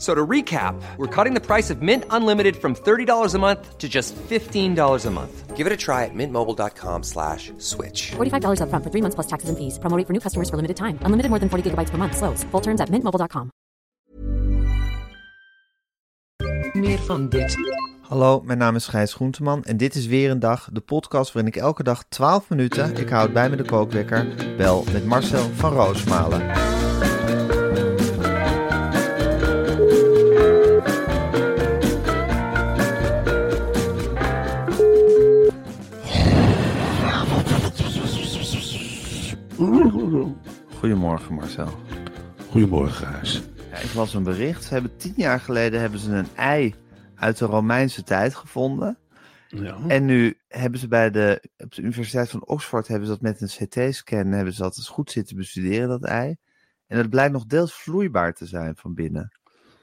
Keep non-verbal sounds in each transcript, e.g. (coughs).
So to recap, we're cutting the price of Mint Unlimited from $30 a month to just $15 a month. Give it a try at mintmobile.com slash switch. $45 upfront for three months plus taxes and fees. Promoting for new customers for limited time. Unlimited more than 40 gigabytes per month. Slows. Full terms at mintmobile.com. Meer van dit. Hallo, mijn naam is Gijs Groenteman en dit is weer een dag, de podcast waarin ik elke dag 12 minuten, ik houd bij me de kookwekker, bel met Marcel van Roosmalen. Goedemorgen Marcel. Goedemorgen, Gijs. Ja, ik las een bericht, ze hebben tien jaar geleden hebben ze een ei uit de Romeinse tijd gevonden. Ja. En nu hebben ze bij de, op de Universiteit van Oxford hebben ze dat met een CT-scan hebben ze dat eens goed zitten bestuderen, dat ei. En het blijkt nog deels vloeibaar te zijn van binnen.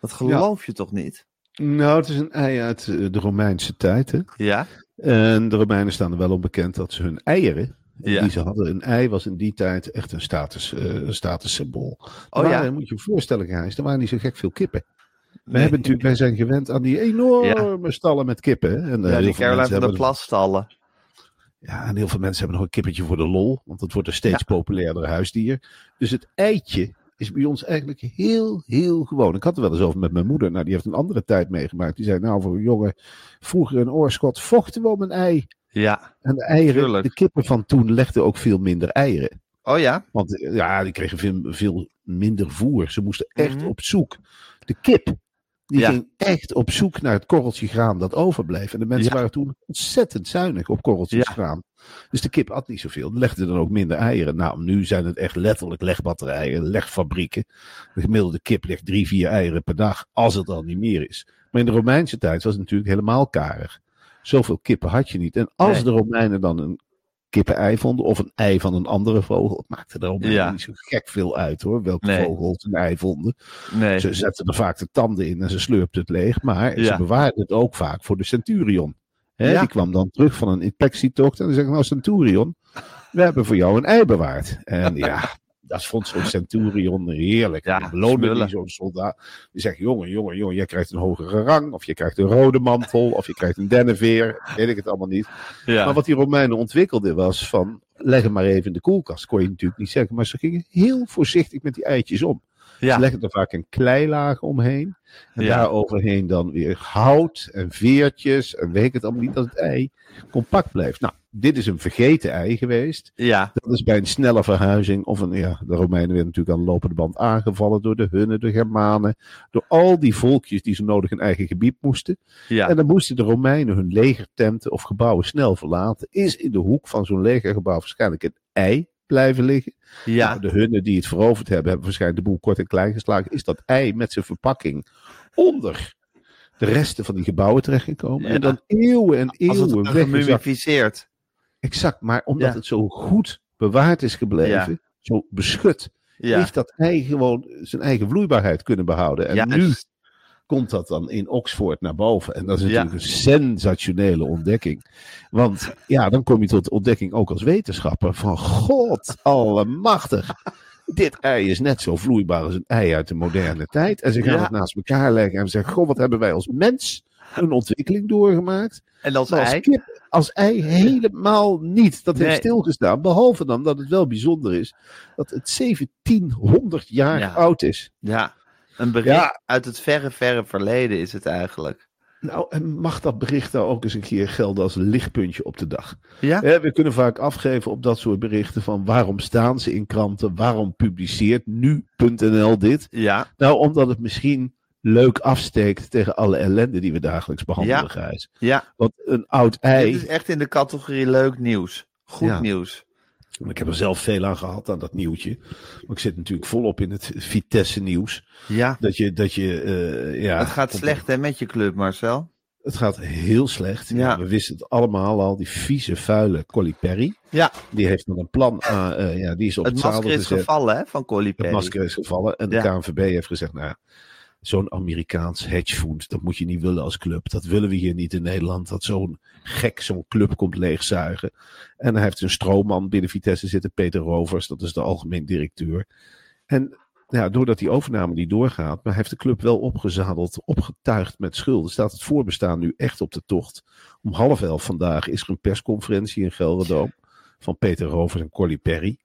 Dat geloof je toch niet? Nou, het is een ei uit eh, de Romeinse tijd. Hè? Ja? En de Romeinen staan er wel op bekend dat ze hun eieren, Ja. die ze hadden, een ei was in die tijd echt een, status, eh, een statussymbool. Oh maar, ja. eh, moet je je voorstellen, Gijs, er waren niet zo gek veel kippen. We hebben natuurlijk, wij zijn gewend aan die enorme stallen met kippen. En, eh, Ja, heel die Caroline van de Plasstallen. Ja, en heel veel mensen hebben nog een kippetje voor de lol, want het wordt een steeds Ja. populairder huisdier. Dus het eitje is bij ons eigenlijk heel, heel gewoon. Ik had er wel eens over met mijn moeder. Nou, die heeft een andere tijd meegemaakt. Die zei, nou, voor een jongen, vroeger een oorschot, vochten we om een ei. Ja. En de eieren, Tuurlijk. de kippen van toen legden ook veel minder eieren. Oh ja? Want eh, ja, die kregen veel, veel minder voer. Ze moesten echt Mhm. op zoek. De kip, die Ja. ging echt op zoek naar het korreltje graan dat overbleef. En de mensen Ja. waren toen ontzettend zuinig op korreltjes Ja. graan. Dus de kip at niet zoveel. Legde dan ook minder eieren. Nou, nu zijn het echt letterlijk legbatterijen, legfabrieken. De gemiddelde kip legt drie, vier eieren per dag, als het al niet meer is. Maar in de Romeinse tijd was het natuurlijk helemaal karig. Zoveel kippen had je niet. En als Nee. de Romeinen dan een kippen-ei vonden, of een ei van een andere vogel, het maakte de Romeinen Ja. niet zo gek veel uit hoor, welke Nee. vogel een ei vonden. Nee. Ze zetten er vaak de tanden in en ze slurpten het leeg, maar ze bewaarden het ook vaak voor de centurion. Ja. Die kwam dan terug van een inspectietocht en dan zeggen nou centurion, we hebben voor jou een ei bewaard. En ja, (laughs) dat vond zo'n centurion heerlijk. Ja, die zo'n soldaat. Die zegt, jongen, jongen, jongen, jij krijgt een hogere rang, of je krijgt een rode mantel, of je krijgt een denneveer, weet ik het allemaal niet. Ja. Maar wat die Romeinen ontwikkelden was van, leg hem maar even in de koelkast. Kon je natuurlijk niet zeggen, maar ze gingen heel voorzichtig met die eitjes om. Ze leggen er vaak een kleilaag omheen. En Ja. daar overheen dan weer hout en veertjes en weet ik het allemaal niet, dat het ei compact blijft. Nou, dit is een vergeten ei geweest. Ja. Dat is bij een snelle verhuizing, of een, ja, de Romeinen werden natuurlijk aan de lopende band aangevallen door de Hunnen, de Germanen, door al die volkjes die zo nodig een eigen gebied moesten. Ja. En dan moesten de Romeinen hun legertenten of gebouwen snel verlaten. Is in de hoek van zo'n legergebouw waarschijnlijk een ei blijven liggen. Ja. Nou, de hunnen die het veroverd hebben, hebben waarschijnlijk de boel kort en klein geslagen. Is dat ei met zijn verpakking onder de resten van die gebouwen terechtgekomen. Ja. En dan eeuwen en Als eeuwen het weggezakt. Exact, maar omdat Ja. het zo goed bewaard is gebleven, zo beschut, Ja. heeft dat ei gewoon zijn eigen vloeibaarheid kunnen behouden. En Ja, nu komt dat dan in Oxford naar boven. En dat is natuurlijk een sensationele ontdekking. Want ja, dan kom je tot de ontdekking ook als wetenschapper van God allemachtig. Dit ei is net zo vloeibaar als een ei uit de moderne tijd. En ze gaan het naast elkaar leggen en zeggen: Goh, wat hebben wij als mens een ontwikkeling doorgemaakt? En als Maar als kip, als ei helemaal niet. Dat heeft stilgestaan. Behalve dan dat het wel bijzonder is dat het 1700 jaar Ja. oud is. Ja. Een bericht Ja. uit het verre, verre verleden is het eigenlijk. Nou, en mag dat bericht nou ook eens een keer gelden als lichtpuntje op de dag? Ja? Hè, we kunnen vaak afgeven op dat soort berichten van waarom staan ze in kranten, waarom publiceert nu.nl dit? Ja. Nou, omdat het misschien leuk afsteekt tegen alle ellende die we dagelijks behandelen, Ja. Gijs. Ja. Want een oud ei, Dit is echt in de categorie leuk nieuws. Goed Ja. nieuws. ik heb er zelf veel aan gehad aan dat nieuwtje. Maar ik zit natuurlijk volop in het Vitesse nieuws. Ja. Dat je, dat je eh, ja. het gaat slecht hè, met je club, Marcel. Het gaat heel slecht. Ja. We wisten het allemaal al. Die vieze, vuile Colli Perry. Ja. Die heeft dan een plan. aan, eh, ja, die is op het, Het masker is gezet. gevallen hè, van Collie Het Perry. masker is gevallen. En de. KNVB heeft gezegd, nou ja, zo'n Amerikaans hedgefonds, dat moet je niet willen als club. Dat willen we hier niet in Nederland. Dat zo'n gek zo'n club komt leegzuigen. En hij heeft een stroomman binnen Vitesse zitten, Peter Rovers. Dat is de algemeen directeur. En ja, doordat die overname niet doorgaat, maar heeft de club wel opgezadeld, opgetuigd met schulden. Staat het voorbestaan nu echt op de tocht. Om half elf vandaag is er een persconferentie in Gelderdoom van Peter Rovers en Corly Perry.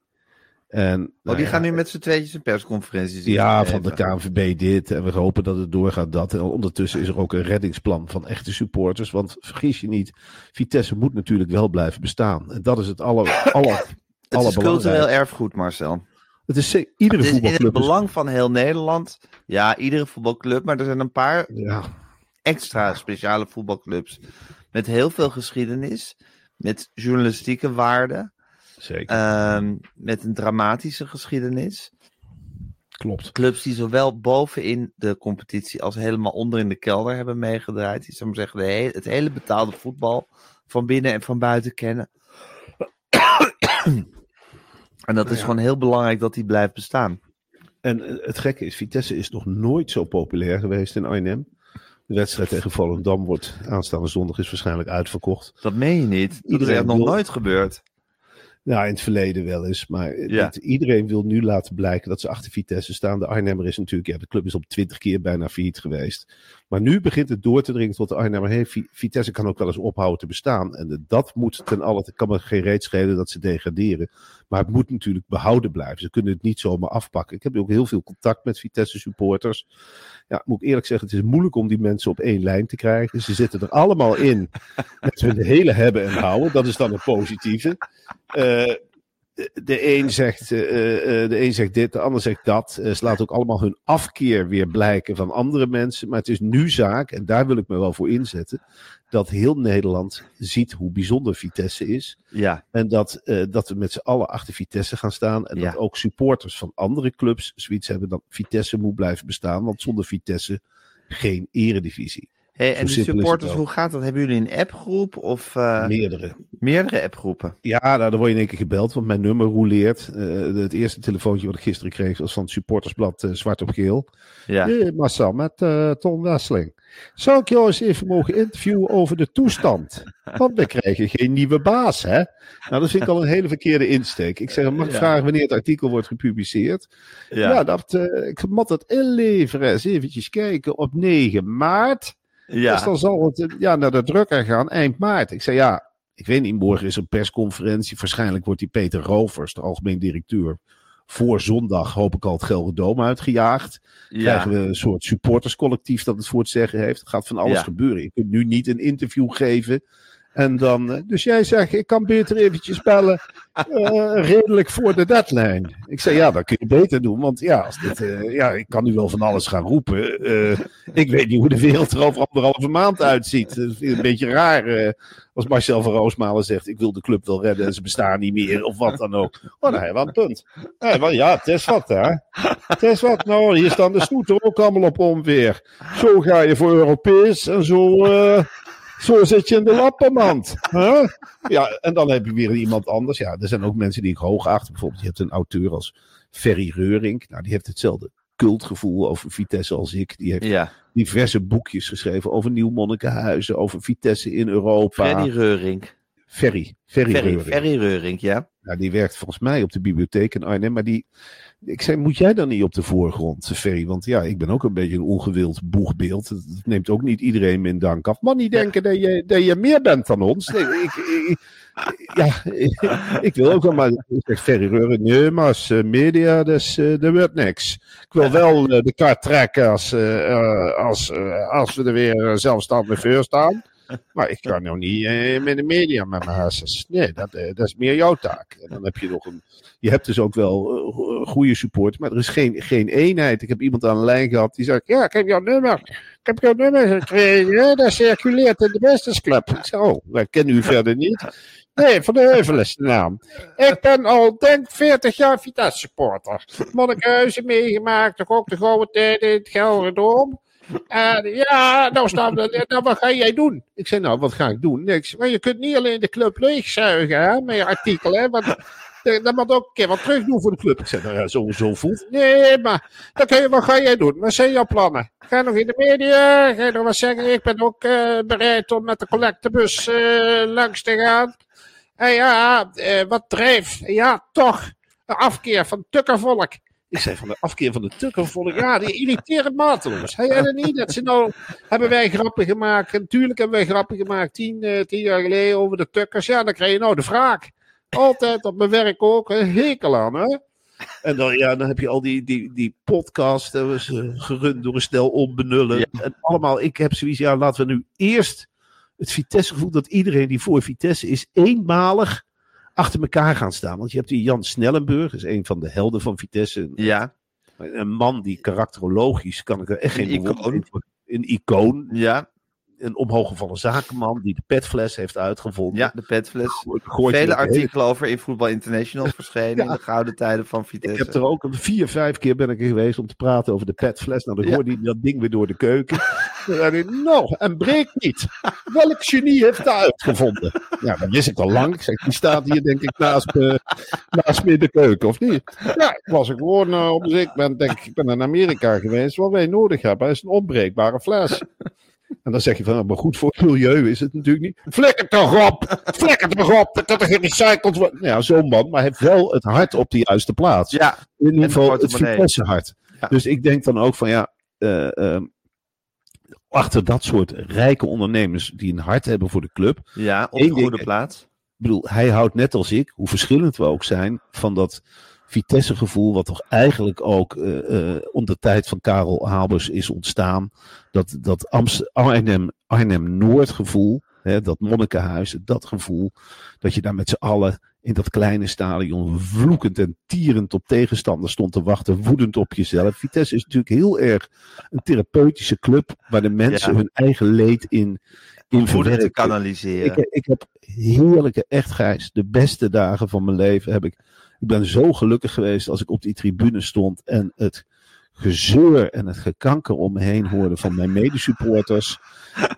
En, Oh, nou die ja, gaan nu met z'n tweetjes een persconferentie zitten ja, van de KNVB dit. En we hopen dat het doorgaat dat. En ondertussen is er ook een reddingsplan van echte supporters. Want vergis je niet, Vitesse moet natuurlijk wel blijven bestaan. En dat is het aller, (coughs) aller, Het is cultureel erfgoed, Marcel. Het is iedere Het is in het voetbalclub. belang van heel Nederland. Ja, iedere voetbalclub. Maar er zijn een paar Ja, extra speciale voetbalclubs. Met heel veel geschiedenis. Met journalistieke waarde. Zeker. ehm, met een dramatische geschiedenis. Klopt. Clubs die zowel bovenin de competitie als helemaal onder in de kelder hebben meegedraaid. Die, zou maar zeggen, he- het hele betaalde voetbal van binnen en van buiten kennen. (coughs) en dat is gewoon heel belangrijk dat die blijft bestaan. En eh, het gekke is, Vitesse is nog nooit zo populair geweest in Arnhem. De wedstrijd tegen Volendam wordt aanstaande zondag is waarschijnlijk uitverkocht. Dat meen je niet. Dat is Iedereen echt nog wil- nooit gebeurd. Ja, in het verleden wel eens. Maar Ja. iedereen wil nu laten blijken dat ze achter Vitesse staan. De Arnhemmer is natuurlijk, ja, de club is op twintig keer bijna failliet geweest. Maar nu begint het door te dringen tot de Arnhemmer. Hey, Vi- Vitesse kan ook wel eens ophouden te bestaan. En dat moet ten alle, het kan me geen reet schelen dat ze degraderen. Maar het moet natuurlijk behouden blijven. Ze kunnen het niet zomaar afpakken. Ik heb ook heel veel contact met Vitesse supporters. Ja, moet ik eerlijk zeggen, het is moeilijk om die mensen op één lijn te krijgen. Ze zitten er allemaal in (laughs) met hun hele hebben en houden. Dat is dan het positieve. Eh, de, een zegt, eh, eh, de een zegt dit, de ander zegt dat. Eh, ze laten ook allemaal hun afkeer weer blijken van andere mensen. Maar het is nu zaak, en daar wil ik me wel voor inzetten, dat heel Nederland ziet hoe bijzonder Vitesse is. Ja, En dat, eh, dat we met z'n allen achter Vitesse gaan staan. En Ja. dat ook supporters van andere clubs zoiets hebben dat Vitesse moet blijven bestaan. Want zonder Vitesse geen eredivisie. Hey, en het supporters, wel. hoe gaat dat? Hebben jullie een appgroep of eh, Meerdere. meerdere appgroepen? Ja, nou, dan word je in één keer gebeld, want mijn nummer rouleert. Eh, het eerste telefoontje wat ik gisteren kreeg was van het supportersblad eh, Zwart op Geel. Ja. Hey, Marcel, met Ton Wesseling. Zou ik jou eens even mogen interviewen over de toestand? Want we krijgen geen nieuwe baas, hè? Nou, dat vind ik al een hele verkeerde insteek. Ik zeg, mag ik Ja. vragen wanneer het artikel wordt gepubliceerd? Ja, Ja. dat, ik moet het inleveren. Eens eventjes kijken op 9 maart. Ja. Dus dan zal het eh, ja, naar de drukker gaan eind maart. Ik zei ja, ik weet niet, morgen is er een persconferentie. Waarschijnlijk wordt die Peter Rovers, de algemeen directeur, voor zondag hoop ik al het Gelderdoom uitgejaagd. Krijgen we een soort supporterscollectief dat het voor het zeggen heeft. Er gaat van alles Ja. gebeuren. Je kunt nu niet een interview geven. En dan, eh, dus jij zegt, ik kan beter eventjes bellen, eh, redelijk voor de deadline. Ik zei, ja, dat kun je beter doen, want ja, als dit, eh, ja ik kan nu wel van alles gaan roepen. Ik weet niet hoe de wereld er over anderhalve maand uitziet. Dat een beetje raar als Marcel van Roosmalen zegt, ik wil de club wel redden en ze bestaan niet meer, of wat dan ook. Oh, wel een punt. Ja, het is wat, hè. Het is wat, nou, hier staan de snoeten ook allemaal op onweer. Zo ga je voor Europees en zo... zo zit je in de lappenmand. (laughs) Huh? Ja, en dan heb je weer iemand anders. Ja, er zijn ook mensen die ik hoog achter. Bijvoorbeeld, je hebt een auteur als Ferry Reuring. Nou, die heeft hetzelfde cultgevoel over Vitesse als ik. Die heeft Ja, diverse boekjes geschreven over Nieuw-Monnikenhuizen, over Vitesse in Europa. Freddy Reurink. Ferry. Ferry, Ferry, Reuring. Ferry Reurink, ja. Ja, die werkt volgens mij op de bibliotheek in Arnhem. Maar die, ik zei, moet jij dan niet op de voorgrond, Ferry? Want ja, ik ben ook een beetje een ongewild boegbeeld. Dat neemt ook niet iedereen mijn dank af. Maar niet denken dat, je, dat je meer bent dan ons. Nee, ik, ik, ja, (laughs) ik, wil ook wel maar, ik zeg Ferry Reuren, nee, maar als uh, media, dus, uh, dat wordt niks. Ik wil wel uh, de kaart trekken als, als, als we er weer zelfstandig voor staan. Maar ik kan nou niet uh, met de media met mijn hersens. Nee, dat, uh, dat is meer jouw taak. En dan heb je nog een. Je hebt dus ook wel uh, goede support, maar er is geen, geen eenheid. Ik heb iemand aan de lijn gehad die zegt: Ja, ik heb jouw nummer. Ik heb jouw nummer gekregen. Dat circuleert in de businessclub. Ik zeg: Oh, wij kennen u verder niet. Nee, Van de Heuvel is de naam. Ik ben al, denk 40 jaar Vitesse supporter. Monnikenhuizen meegemaakt, toch ook de gouden tijden in het Gelredome. En ja, nou, staan we, nou, wat ga jij doen? Ik zei, nou, wat ga ik doen? Niks. Maar je kunt niet alleen de club leegzuigen hè, met je artikel, hè, want (laughs) dat moet ook een keer wat terug doen voor de club. Ik zei, nou ja, sowieso voelt. Nee, maar dan kun je, wat ga jij doen? Wat zijn jouw plannen? Ga nog in de media? Ga je nog wat zeggen? Ik ben ook uh, bereid om met de collectebus uh, langs te gaan. En ja, uh, wat drijft? Ja, toch. Een afkeer van tukkervolk. Ik zei van de afkeer van de tukkenvolk. Ja, die irriteren mateloos. Hij niet dat ze nou. Hebben wij grappen gemaakt? Natuurlijk hebben wij grappen gemaakt. Tien, uh, tien jaar geleden over de tukkers. Ja, dan krijg je nou de wraak. Altijd op mijn werk ook. Een hekel aan, hè? En dan, ja, dan heb je al die, die, die podcast. Uh, gerund door een stel onbenullen. Ja. En allemaal, ik heb zoiets. Ja, laten we nu eerst het Vitesse-gevoel dat iedereen die voor Vitesse is, eenmalig achter elkaar gaan staan. Want je hebt die Jan Snellenburg, is een van de helden van Vitesse. Ja. Een man die karakterologisch, kan ik er echt geen icoon. Een icoon. Ja. Een omhooggevallen zakenman die de petfles heeft uitgevonden. Ja, de petfles. Vele artikelen over in Voetbal International (laughs) verschenen ja. in de gouden tijden van Vitesse. Ik heb er ook vier, vijf keer ben ik er geweest om te praten over de petfles. Nou, dan ja. hoorde hij dat ding weer door de keuken. (laughs) dan zei hij, nou, en breek niet. Welk genie heeft dat uitgevonden? (laughs) Ja, dat wist ik al lang. Ik zeg, die staat hier denk ik naast me, naast me in de keuken, of niet? Ja, ik was er gewoon uh, op ik ben, denk ik, ben in Amerika geweest. Wat wij nodig hebben is een onbreekbare fles. En dan zeg je van, maar goed voor het milieu is het natuurlijk niet. Flikker toch op! (laughs) Flikker toch op! Dat toch gerecycled worden? Ja, zo'n man, maar hij heeft wel het hart op de juiste plaats. Ja, in ieder geval het Vitesse hart. Ja. Dus ik denk dan ook van, ja, uh, uh, achter dat soort rijke ondernemers die een hart hebben voor de club. Ja, op de goede plaats. Ik bedoel, hij houdt net als ik, hoe verschillend we ook zijn, van dat Vitesse gevoel, wat toch eigenlijk ook uh, onder de tijd van Karel Habers is ontstaan. Dat, dat Arnhem, Arnhem Noord gevoel, hè, dat monnikenhuis, dat gevoel, dat je daar met z'n allen in dat kleine stadion vloekend en tierend op tegenstanders stond te wachten, woedend op jezelf. Vitesse is natuurlijk heel erg een therapeutische club, waar de mensen ja. hun eigen leed in, in verwerken. kanaliseren. Ik, ik heb heerlijke, echt gijs, de beste dagen van mijn leven heb ik ik ben zo gelukkig geweest als ik op die tribune stond en het gezeur en het gekanker om me heen hoorde van mijn medesupporters.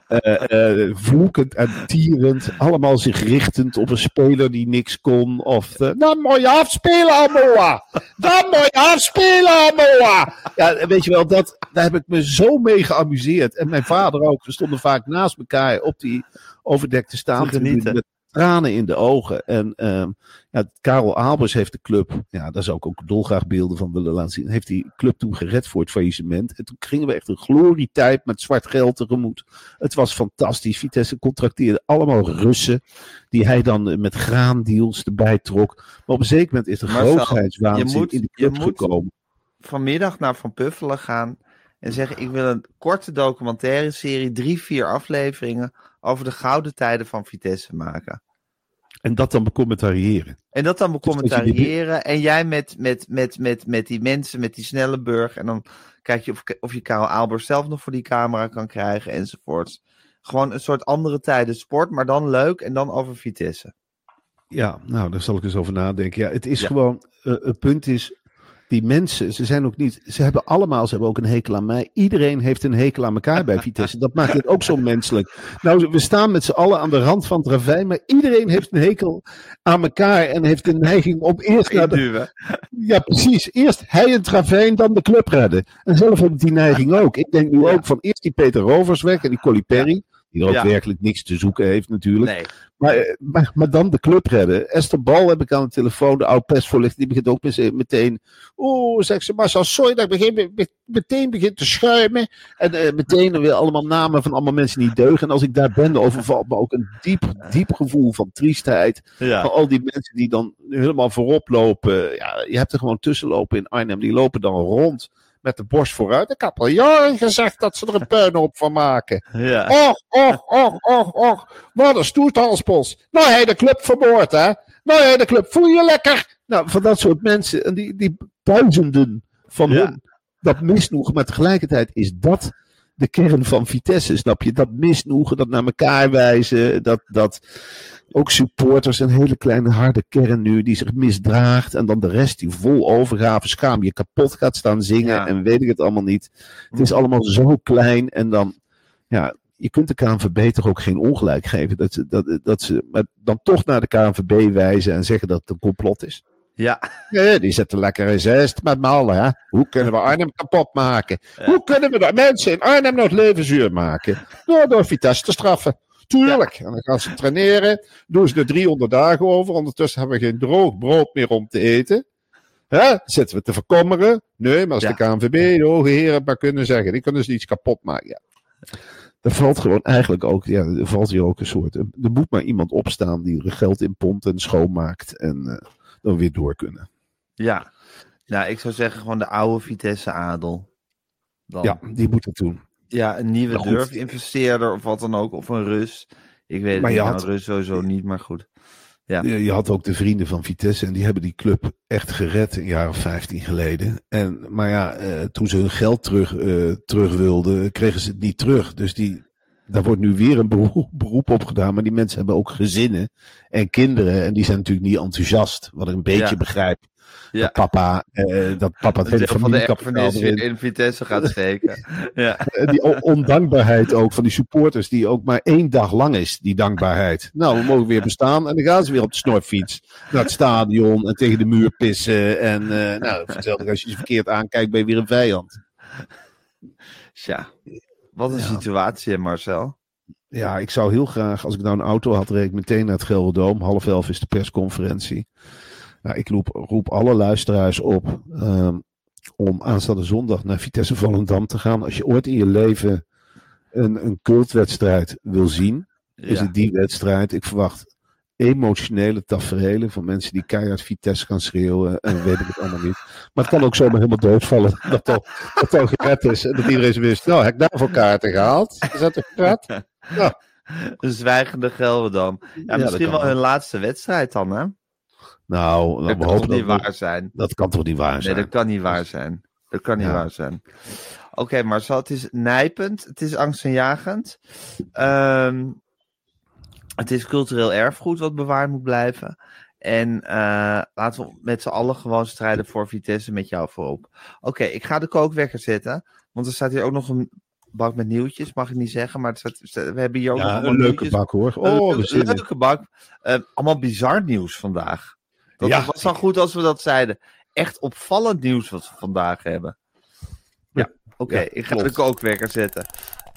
Uh, uh, vloekend en tierend, allemaal zich richtend op een speler die niks kon. Of, uh, dan moet je afspelen, Amoa! Dan moet je afspelen, Amoa! Ja, weet je wel, dat, daar heb ik me zo mee geamuseerd. En mijn vader ook. We stonden vaak naast elkaar op die overdekte met tranen in de ogen. En uh, ja, Karel Albers heeft de club, ja, daar zou ik ook dolgraag beelden van willen laten zien, heeft die club toen gered voor het faillissement. En toen gingen we echt een glorietijd met zwart geld tegemoet. Het was fantastisch. Vitesse contracteerde allemaal Russen, die hij dan met graandeals erbij trok. Maar op een zeker moment is er grootheidswaanzin in de club gekomen. Vanmiddag naar Van Puffelen gaan en zeggen: Ik wil een korte documentaire serie, drie, vier afleveringen over de gouden tijden van Vitesse maken. En dat dan becommentariëren. En dat dan becommentariëren. En jij met, met, met, met, met die mensen, met die Snellenburg. En dan kijk je of, of je Karel Albers zelf nog voor die camera kan krijgen enzovoorts. Gewoon een soort andere tijden sport, maar dan leuk en dan over Vitesse. Ja, nou, daar zal ik eens over nadenken. Ja, het is ja. gewoon, uh, het punt is, die mensen, ze zijn ook niet, ze hebben allemaal, ze hebben ook een hekel aan mij. Iedereen heeft een hekel aan elkaar bij Vitesse. Dat maakt het ook zo menselijk. Nou, we staan met z'n allen aan de rand van het ravijn, maar iedereen heeft een hekel aan elkaar en heeft een neiging om eerst naar de... Ja, precies. Eerst hij het ravijn, dan de club redden. En zelf heb ik die neiging ook. Ik denk nu ook van eerst die Peter Rovers weg en die Colli Perry. Die er ook Ja. werkelijk niks te zoeken heeft natuurlijk. Nee. Maar, eh, maar, maar dan de club redden. Esther Bal heb ik aan de telefoon, de oud persvoorlichter, die begint ook met- meteen. Oeh, zegt ze, Marcel, sorry dat ik begin, me- meteen begin te schuimen. En eh, meteen weer allemaal namen van allemaal mensen die deugen. En als ik daar ben, overvalt me ook een diep, diep gevoel van triestheid. Van al die mensen die dan helemaal voorop lopen. Ja, je hebt er gewoon tussen lopen in Arnhem. Die lopen dan rond met de borst vooruit. Ik heb al jaren gezegd dat ze er een puinhoop van maken. Ja. Och, och, och, och, och. Wat een stoertalspos. Nou, hij de club vermoord, hè? Nou, hij de club. Voel je lekker? Nou, van dat soort mensen. En die, die duizenden van Ja. hun. Dat misnoegen. Maar tegelijkertijd is dat de kern van Vitesse, snap je? Dat misnoegen, dat naar elkaar wijzen. Dat, dat ook supporters, een hele kleine harde kern nu, die zich misdraagt. En dan de rest die vol overgave, schaam je kapot gaat staan zingen. Ja. En weet ik het allemaal niet. Het is allemaal zo klein. En dan, ja, je kunt de KNVB toch ook geen ongelijk geven. Dat ze, dat, dat ze maar dan toch naar de KNVB wijzen en zeggen dat het een complot is. Ja. Ja, die zetten lekker in zest met m'n allen. Hè? Hoe kunnen we Arnhem kapot maken? Hoe kunnen we de mensen in Arnhem nog het leven zuur maken? Door, door Vitesse te straffen. Tuurlijk. En dan gaan ze traineren. Doen ze er 300 dagen over. Ondertussen hebben we geen droog brood meer om te eten. Hè? Zitten we te verkommeren? Nee, maar als de KNVB, de hoge heren, maar kunnen zeggen. Die kunnen ze iets kapot maken. Ja. Er valt gewoon eigenlijk ook, ja, er valt hier ook een soort. Er moet maar iemand opstaan die er geld in pompt en schoonmaakt. En eh, dan weer door kunnen. Ja. Nou, ik zou zeggen gewoon de oude Vitesse adel. Dan. Ja, die moet het doen. Ja, een nieuwe durfinvesteerder of wat dan ook. Of een Rus. Ik weet het niet. had- Rus sowieso niet, maar goed. Ja. Je, je had ook de vrienden van Vitesse en die hebben die club echt gered een jaar of 15 geleden. En, maar ja, eh, toen ze hun geld terug, eh, terug wilden, kregen ze het niet terug. Dus die, daar wordt nu weer een beroep, (laughs) beroep op gedaan. Maar die mensen hebben ook gezinnen en kinderen. En die zijn natuurlijk niet enthousiast. Wat ik een beetje Ja. begrijp. Ja. Dat papa, eh, dat papa het hele van de erfenis weer in Vitesse gaat steken. (laughs) ja. En die on- ondankbaarheid ook van die supporters, die ook maar één dag lang is, die dankbaarheid. Nou, we mogen weer bestaan en dan gaan ze weer op de snorfiets naar het stadion en tegen de muur pissen. En eh nou, vertel ik, als je ze verkeerd aankijkt, ben je weer een vijand. Tja. Wat een situatie, hè, Marcel. Ja, ik zou heel graag, als ik nou een auto had, reed ik meteen naar het Gelderdoom. Half elf is de persconferentie. Nou, ik roep, roep alle luisteraars op ehm, om aanstaande zondag naar Vitesse Volendam te gaan. Als je ooit in je leven een, een cultwedstrijd wil zien, is Ja. het die wedstrijd. Ik verwacht emotionele tafereelen van mensen die keihard Vitesse gaan schreeuwen en weet ik het allemaal niet. Maar het kan ook zomaar helemaal doodvallen (laughs) dat al, dat al gered is en dat iedereen zo wist, nou, heb ik daarvoor kaarten gehaald? Is dat toch gered? (laughs) Ja. Een zwijgende Gelredam. Ja, misschien wel hun laatste wedstrijd dan, hè? Nou, Dat kan toch niet waar zijn? dat kan toch niet waar Nee, zijn? dat kan niet waar zijn. Dat kan niet Ja. waar zijn. Oké, Marcel, het is nijpend. Het is angstaanjagend. Ehm het is cultureel erfgoed wat bewaard moet blijven. En eh, laten we met z'n allen gewoon strijden voor Vitesse met jou voorop. Oké, ik ga de kookwekker zetten. Want er staat hier ook nog een bak met nieuwtjes. Mag ik niet zeggen, maar staat, we hebben hier ook nog Ja, allemaal een leuke nieuwtjes. bak hoor. Een Oh, leuke- we zin in. leuke bak. Eh, allemaal bizar nieuws vandaag. Dat Ja. was dan goed als we dat zeiden. Echt opvallend nieuws wat we vandaag hebben. Ja, oké. Ja, ik ga klopt. de kookwekker zetten.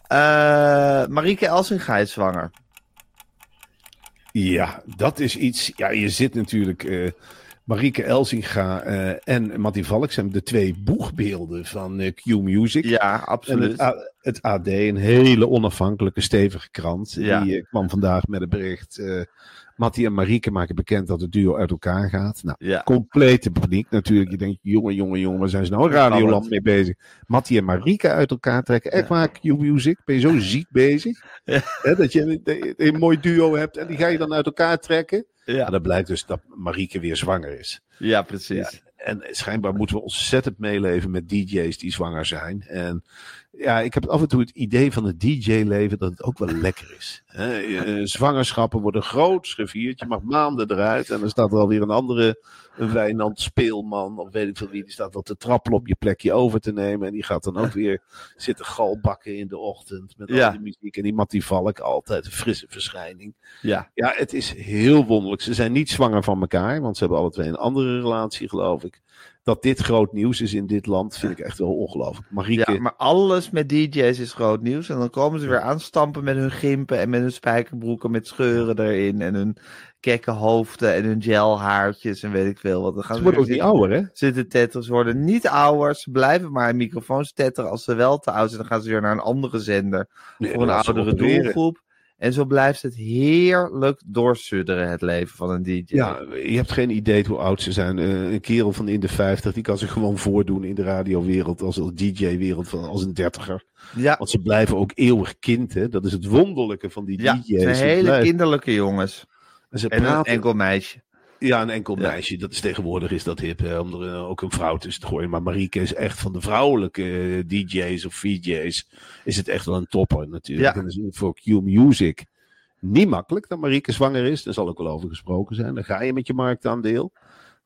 Eh Marieke Elsinga is zwanger. Ja, dat is iets. Ja, je zit natuurlijk. eh Marieke Elsinga eh, en Mattie Valk zijn de twee boegbeelden van eh, Q Music. Ja, En absoluut. het, A- het AD, een hele onafhankelijke, stevige krant. Ja. Die kwam vandaag met een bericht. Mattie en Marieke maken bekend dat het duo uit elkaar gaat. Nou, Ja. complete paniek natuurlijk. Je denkt, jongen, jongen, jongen, waar zijn ze nou Radioland mee bezig? Mattie en Marieke uit elkaar trekken. Echt waar, Q-Music, ben je zo ziek bezig? (laughs) Dat je een, een, een mooi duo hebt en die ga je dan uit elkaar trekken. En Ja. dan blijkt dus dat Marieke weer zwanger is. ja, precies. En schijnbaar moeten we ontzettend meeleven met DJ's die zwanger zijn. En ja, ik heb af en toe het idee van het DJ-leven dat het ook wel lekker is. Hè, eh, zwangerschappen worden groots gevierd. Je mag maanden eruit. En dan staat er alweer een andere een Wijnand Speelman. Of weet ik veel wie. Die staat wel te trappelen op je plekje over te nemen. En die gaat dan ook weer zitten galbakken in de ochtend. Met Ja. al die muziek. En die Mattie Valk, altijd een frisse verschijning. Ja. Ja, het is heel wonderlijk. Ze zijn niet zwanger van elkaar, want ze hebben alle twee een andere relatie, geloof ik. Dat dit groot nieuws is in dit land, vind ik echt wel ongelooflijk. Marieke, Ja, maar alles met DJ's is groot nieuws. En dan komen ze weer aanstampen met hun gimpen en met hun spijkerbroeken met scheuren erin. En hun kekke hoofden en hun gelhaartjes en weet ik veel wat. Dan gaan ze worden ook niet ouder, hè? zitten tetteren. Ze worden niet ouder. Ze blijven maar in microfoons tetteren. Als ze wel te oud zijn, dan gaan ze weer naar een andere zender. Nee, voor een oudere doelgroep. En zo blijft het heerlijk doorsudderen, het leven van een DJ. Ja, je hebt geen idee hoe oud ze zijn. Eh, een kerel van in de 50, die kan zich gewoon voordoen in de radiowereld, als een DJ-wereld, van als een dertiger. ja. Want ze blijven ook eeuwig kind, hè. Dat is het wonderlijke van die ja DJ's. Ze hele blijven- kinderlijke jongens. en ze En een enkel meisje. Ja, een enkel meisje. Dat is tegenwoordig is dat hip, hè, om er eh, ook een vrouw tussen te gooien. Maar Marieke is echt van de vrouwelijke eh, DJ's of VJ's. Is het echt wel een topper natuurlijk. En dat is voor Q Music niet makkelijk dat Marieke zwanger is. Daar zal ook wel over gesproken zijn. Dan ga je met je marktaandeel.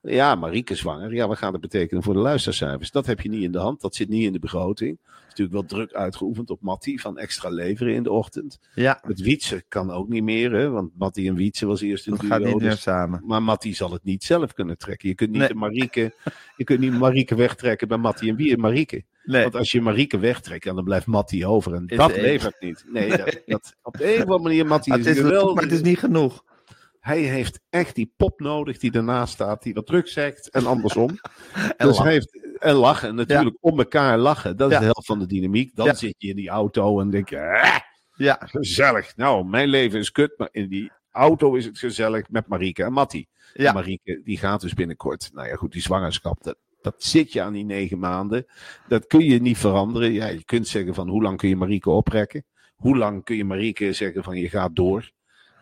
Ja, Marieke zwanger. Ja, wat gaat dat betekenen voor de luistercijfers? Dat heb je niet in de hand. Dat zit niet in de begroting. Het is natuurlijk wel druk uitgeoefend op Matti van extra leveren in de ochtend. Ja, Het Wietse kan ook niet meer, hè, want Matti en Wietse was eerst een dat duo. gaat niet dus- meer samen. maar Matti zal het niet zelf kunnen trekken. Je kunt niet Nee. Marieke, je kunt niet Marieke wegtrekken bij Matti en wie Marieke. Nee, Want als je Marieke wegtrekt, dan blijft Matti over. En Is dat levert niet. Nee, dat, dat, op een of andere manier, Matti is, het is geweldig. maar het is niet genoeg. Hij heeft echt die pop nodig die ernaast staat, die wat druk zegt en andersom. (laughs) En dus hij heeft, en lachen, natuurlijk om elkaar lachen. Dat is de helft van de dynamiek. Dan zit je in die auto en denk je, "Ah, Ja, gezellig. Nou, mijn leven is kut, maar in die auto is het gezellig met Marieke en Matti. Ja. En Marieke, die gaat dus binnenkort. Nou ja, goed, die zwangerschap, dat, dat zit je aan die negen maanden. Dat kun je niet veranderen. Ja, je kunt zeggen van hoe lang kun je Marieke oprekken? Hoe lang kun je Marieke zeggen van je gaat door?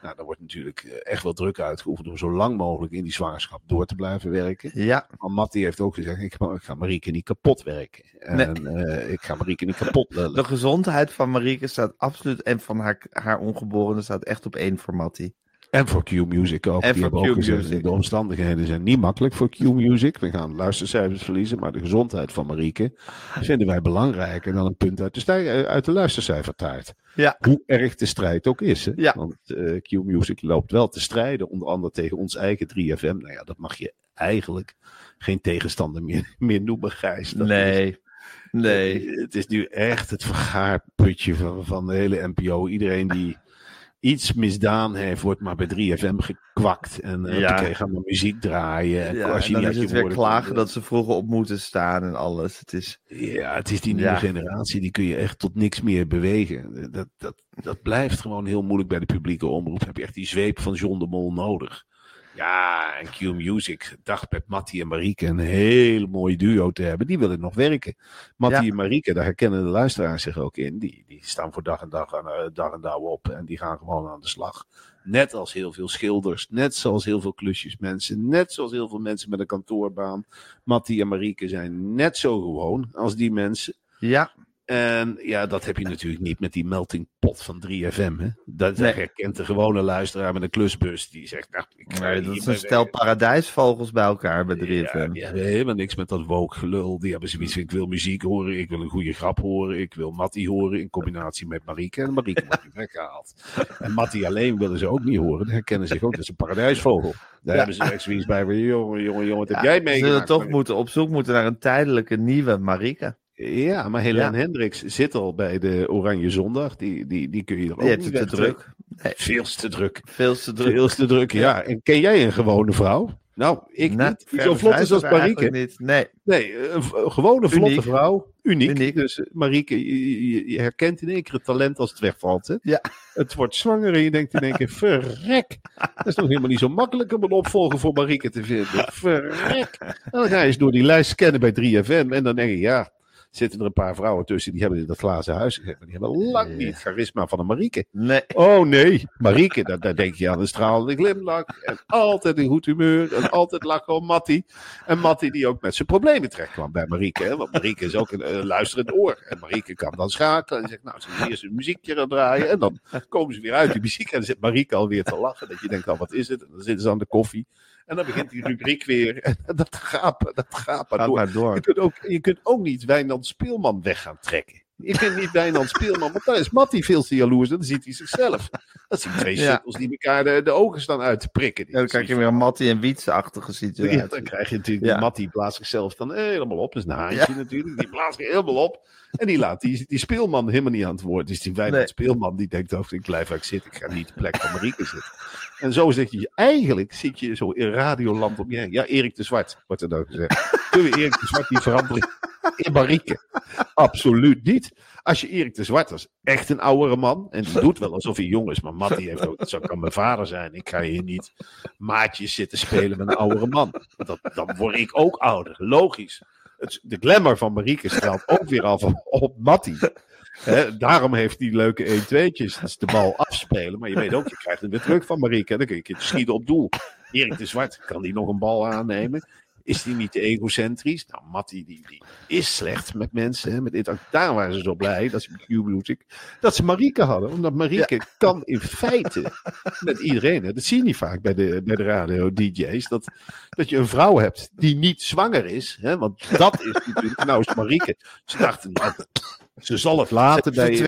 Nou, daar wordt natuurlijk eh, echt wel druk uitgeoefend om zo lang mogelijk in die zwangerschap door te blijven werken. ja, Maar Matti heeft ook gezegd, ik, ga- ik ga Marieke niet kapot werken. En eh, ik ga Marieke niet kapot (laughs) lullen. de gezondheid van Marieke staat absoluut, en van haar, haar ongeborene staat echt op één voor Mattie. En voor Q-Music ook. En die voor hebben ook gezegd, de omstandigheden zijn niet makkelijk voor Q-Music. We gaan luistercijfers verliezen, maar de gezondheid van Marieke vinden wij belangrijker dan een punt uit de, stij- uit de luistercijfertaart. Ja. Hoe erg de strijd ook is. Hè? Ja. Want eh, Q-Music loopt wel te strijden, onder andere tegen ons eigen 3FM. Nou ja, dat mag je eigenlijk geen tegenstander meer, (laughs) meer noemen, Gijs. Dat is- Nee, nee. het is nu echt het vergaarputje van, van de hele NPO. Iedereen die iets misdaan heeft, wordt maar bij 3FM gekwakt. En uh, Ja. oké, ga maar muziek draaien. En Ja, als en je dan is het weer klagen komt, dat ze vroeger op moeten staan en alles. Het is, Ja, het is die nieuwe Ja. generatie, die kun je echt tot niks meer bewegen. Dat, dat, dat blijft gewoon heel moeilijk bij de publieke omroep. Heb je echt die zweep van John de Mol nodig. Ja, en Q Music dacht met Mattie en Marieke een heel mooi duo te hebben. Die willen nog werken. Mattie Ja. en Marieke, daar herkennen de luisteraars zich ook in. Die, die staan voor dag en dag, aan, eh, dag en dauw op. En die gaan gewoon aan de slag. Net als heel veel schilders, net zoals heel veel klusjesmensen, net zoals heel veel mensen met een kantoorbaan. Mattie en Marieke zijn net zo gewoon als die mensen. ja, En ja, dat heb je natuurlijk niet met die melting pot van 3FM. Hè? Dat Nee. herkent de gewone luisteraar met een klusbus. Die zegt, nou, ik nee, dat is een stel weg. paradijsvogels bij elkaar bij 3FM. Ja, helemaal niks met dat woke gelul. Die hebben zoiets van, ik wil muziek horen, ik wil een goede grap horen, ik wil Mattie horen in combinatie met Marieke. En Marieke wordt nu weggehaald. (laughs) En Mattie alleen willen ze ook niet horen. Die herkennen zich ook, dat is een paradijsvogel. Daar hebben ze echt zoiets bij jongen, jongen, jongen, wat heb jij ze zullen meegemaakt? toch moeten op zoek moeten naar een tijdelijke nieuwe Marieke. Ja, maar Helene Ja. Hendricks zit al bij de Oranje Zondag. Die, die, die kun je er ook niet te druk. Nee, Veel te druk. veel te druk. Veel te druk, ja. En ken jij een gewone vrouw? Nou, ik niet. Die zo vlot is als Marieke. Niet. Nee, Nee, een, gewone vlotte Uniek. vrouw. Uniek. Uniek. Dus eh, Marieke, je, je- je herkent in één keer het talent als het wegvalt. Hè? Ja. Het wordt zwanger en je denkt in één keer, (laughs) verrek. Dat is nog helemaal niet zo makkelijk om een opvolger voor Marieke te vinden. Verrek. En dan ga je eens door die lijst scannen bij 3FM en dan denk je, ja, zitten er een paar vrouwen tussen die hebben in dat glazen huis gezeten. Maar die hebben lang niet het charisma van een Marieke. nee. Oh nee, Marieke, daar, daar denk je aan een stralende glimlach. En altijd in goed humeur. En altijd lachen om Mattie. En Mattie die ook met zijn problemen terecht kwam bij Marieke. Hè? Want Marieke is ook een luisterend oor. En Marieke kan dan schakelen. En zegt, nou, ze eerst een muziekje gaan draaien. En dan komen ze weer uit die muziek. En dan zit Marieke alweer te lachen. Dat je denkt, al wat is het? En dan zitten ze aan de koffie. En dan begint die rubriek weer. (laughs) En dat gaat, dat gaat maar Ga door. maar door. Je kunt, ook, je kunt ook niet Wijnand Speelman weg gaan trekken. Je kunt niet Wijnand Speelman, want dan is Mattie veel te jaloers. Dan ziet hij zichzelf. Dat zijn twee Ja. die elkaar de, de ogen staan uit te prikken. Die Ja, dan krijg je weer een Mattie en Wietse-achtige situatie. Ja, dan krijg je natuurlijk, Ja. die Matt die blaast zichzelf dan helemaal op. Dat is een haantje natuurlijk, die blaast helemaal op. En die laat die, die speelman helemaal niet aan het woord. Dus die Wijnand Nee. speelman die denkt ook, ik blijf waar ik zit, ik ga niet op de plek van Marieke zitten. En zo zit je, eigenlijk zit je zo in radioland om je heen. Ja, Erik de Zwart, wordt er dan gezegd. Kunnen we Erik de Zwart niet veranderen in Marieke? Absoluut niet. Als je Erik de Zwart was, echt een oudere man. En die doet wel alsof hij jong is. Maar Matt die heeft ook, dat zou kan mijn vader zijn. Ik ga hier niet maatjes zitten spelen met een oudere man. Dat, dan word ik ook ouder. Logisch. Het, de glamour van Marieke straalt ook weer af op Mattie. Hè, daarom heeft hij leuke 1-2'tjes. Dus de bal afspelen. Maar je weet ook, je krijgt hem weer terug van Marieke. Dan kun je een schieten op doel. Erik de Zwart, kan die nog een bal aannemen? Is die niet te egocentrisch? Nou, Mattie die, die is slecht met mensen. Hè, met dit. Daar waren ze zo blij dat ze met Q-Music dat ze Marieke hadden. Omdat Marieke kan in feite met iedereen. Hè. Dat zie je niet vaak bij de, bij de radio-dj's. Dat, dat je een vrouw hebt die niet zwanger is. Hè, want dat is natuurlijk. Nou is Marieke. Ze dachten, nou, ze zal het laten bij.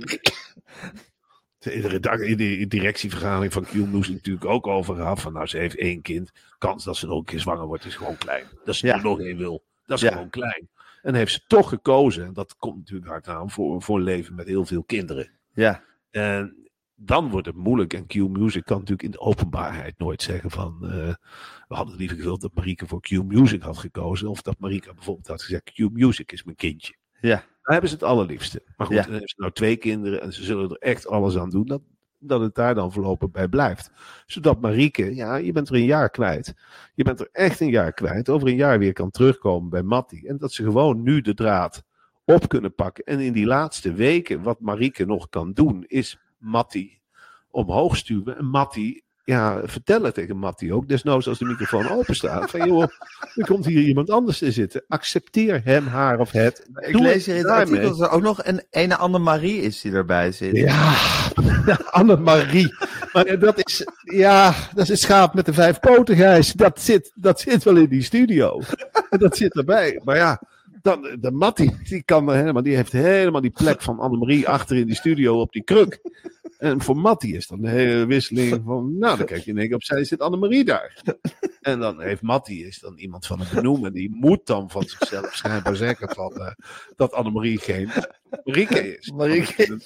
De, de directievergadering van Q-Music natuurlijk ook over gehad. Van nou, ze heeft één kind. Kans dat ze nog een keer zwanger wordt is gewoon klein. Dat ze Ja. er nog één wil. Dat is Ja. gewoon klein. En heeft ze toch gekozen. En dat komt natuurlijk hard aan voor, voor een leven met heel veel kinderen. Ja, En dan wordt het moeilijk. En Q-Music kan natuurlijk in de openbaarheid nooit zeggen van... eh, we hadden liever gewild dat Marieke voor Q-Music had gekozen. Of dat Marieke bijvoorbeeld had gezegd... Q-Music is mijn kindje. ja, Daar hebben ze het allerliefste. Maar goed, Ja. dan hebben ze nou twee kinderen. En ze zullen er echt alles aan doen. Dat, dat het daar dan voorlopig bij blijft. Zodat Marieke, ja, je bent er een jaar kwijt. Je bent er echt een jaar kwijt. Over een jaar weer kan terugkomen bij Mattie. En dat ze gewoon nu de draad op kunnen pakken. En in die laatste weken, wat Marieke nog kan doen, is Mattie omhoog stuwen. En Mattie, ja, vertellen tegen Mattie ook. Desnoods als de microfoon open staat. Van joh, er komt hier iemand anders te zitten. Accepteer hem, haar of het. ik Doe lees hier in het artikel dat er ook nog een ene Anne-Marie is die erbij zit. Ja, (laughs) Annemarie. Maar dat is, ja, dat is het schaap met de vijf poten, Gijs. Dat zit, dat zit wel in die studio. Dat zit erbij. Maar ja, dan, de Mattie, die kan helemaal, die heeft helemaal die plek van Annemarie achter in die studio op die kruk. En voor Mattie is dan de hele wisseling (laughs) van, nou, dan kijk je in één keer opzij, zit Annemarie daar. (laughs) En dan heeft Mattie, is dan iemand van het benoemen, die moet dan van zichzelf schijnbaar zeggen van, eh, dat Annemarie geen Marieke is. Marieke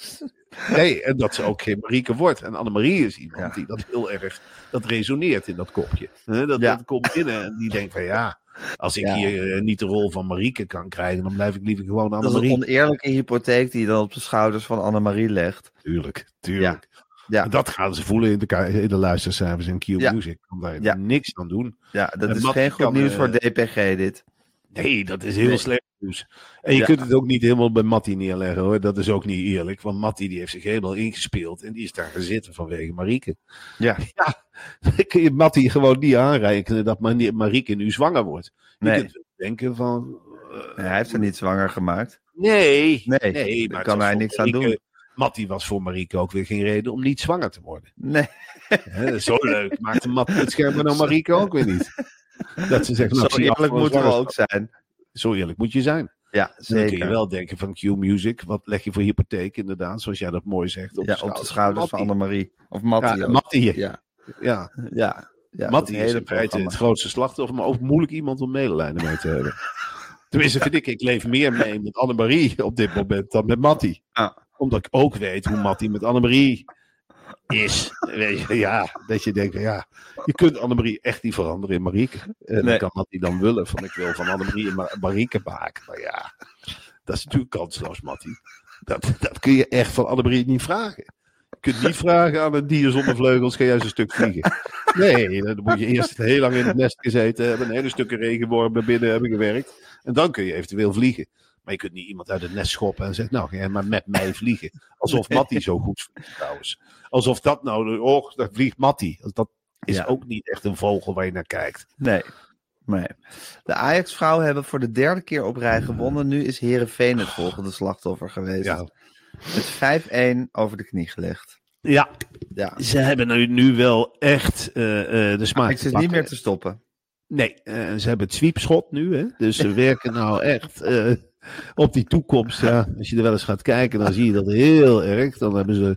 Nee, en dat ze ook geen Marieke wordt. En Annemarie is iemand Ja. die dat heel erg, dat resoneert in dat kopje. Dat, Ja. dat komt binnen en die denkt van ja, als ik Ja. hier eh, niet de rol van Marieke kan krijgen, dan blijf ik liever gewoon Dat is een Annemarie. oneerlijke hypotheek die je dan op de schouders van Anne-Marie legt. Tuurlijk, tuurlijk. Ja. Dat gaan ze voelen in de, in de luistercijfers in Q. Music. Kan daar niks aan doen. Ja, dat En is geen goed kan, nieuws eh, voor DPG dit. Nee, dat is heel Nee. slecht nieuws. En je Ja. kunt het ook niet helemaal bij Mattie neerleggen hoor. Dat is ook niet eerlijk. Want Mattie die heeft zich helemaal ingespeeld. En die is daar gaan zitten vanwege Marieke. Ja. Ja, (laughs) dan kun je Mattie gewoon niet aanrekenen dat Marieke nu zwanger wordt. Je Nee. kunt denken van... eh, Hij heeft ze niet zwanger gemaakt. Nee, Nee, nee daar kan hij niks aan doen. Mattie was voor Marieke ook weer geen reden om niet zwanger te worden. Nee, zo leuk maakte Mattie het schijnbaar nou (laughs) Marieke ook weer niet. Dat ze nou, zo af eerlijk moeten we ook zijn. Zo eerlijk moet je zijn. Ja, Dan kun je zeker. wel denken van Q-Music, wat leg je voor hypotheek inderdaad, zoals jij dat mooi zegt. ja, op de schouders van Anne-Marie. Of Mattie Ja. Mattie. Ja, Ja, ja. ja Mattie is in feite het grootste slachtoffer, maar ook moeilijk iemand om medelijden mee te hebben. (laughs) Tenminste vind ik, ik leef meer mee met Annemarie op dit moment dan met Mattie. Ja. Omdat ik ook weet hoe Mattie met Annemarie is. Ja, dat je denkt, ja, je kunt Annemarie echt niet veranderen in Marieke. En Nee. dan kan Mattie dan willen van ik wil van Annemarie Ma- Marieke maken. Maar ja, dat is natuurlijk kansloos, Mattie. Dat, dat kun je echt van Annemarie niet vragen. Je kunt niet vragen aan een dier zonder vleugels, ga jij eens een stuk vliegen. Nee, dan moet je eerst heel lang in het nest gezeten hebben, een hele stukken regenwormen binnen hebben gewerkt. En dan kun je eventueel vliegen. Maar je kunt niet iemand uit het nest schoppen en zeggen, nou, ga jij maar met mij vliegen. Alsof Mattie zo goed vliegt trouwens. Alsof dat nou, oh, dat vliegt Mattie. Dat is Ja. ook niet echt een vogel waar je naar kijkt. Nee. nee. De Ajax-vrouwen hebben voor de derde keer op rij gewonnen. Nu is Herenveen het volgende slachtoffer geweest. Ja. Met 5-1 over de knie gelegd. Ja, Ja. ze hebben nu, nu wel echt eh, eh, de smaak Ik zit niet meer te stoppen. Nee, eh, ze hebben het sweepschot nu. Hè? Dus ze werken nou echt. Op die toekomst, ja, als je er wel eens gaat kijken, dan zie je dat heel erg. Dan hebben ze,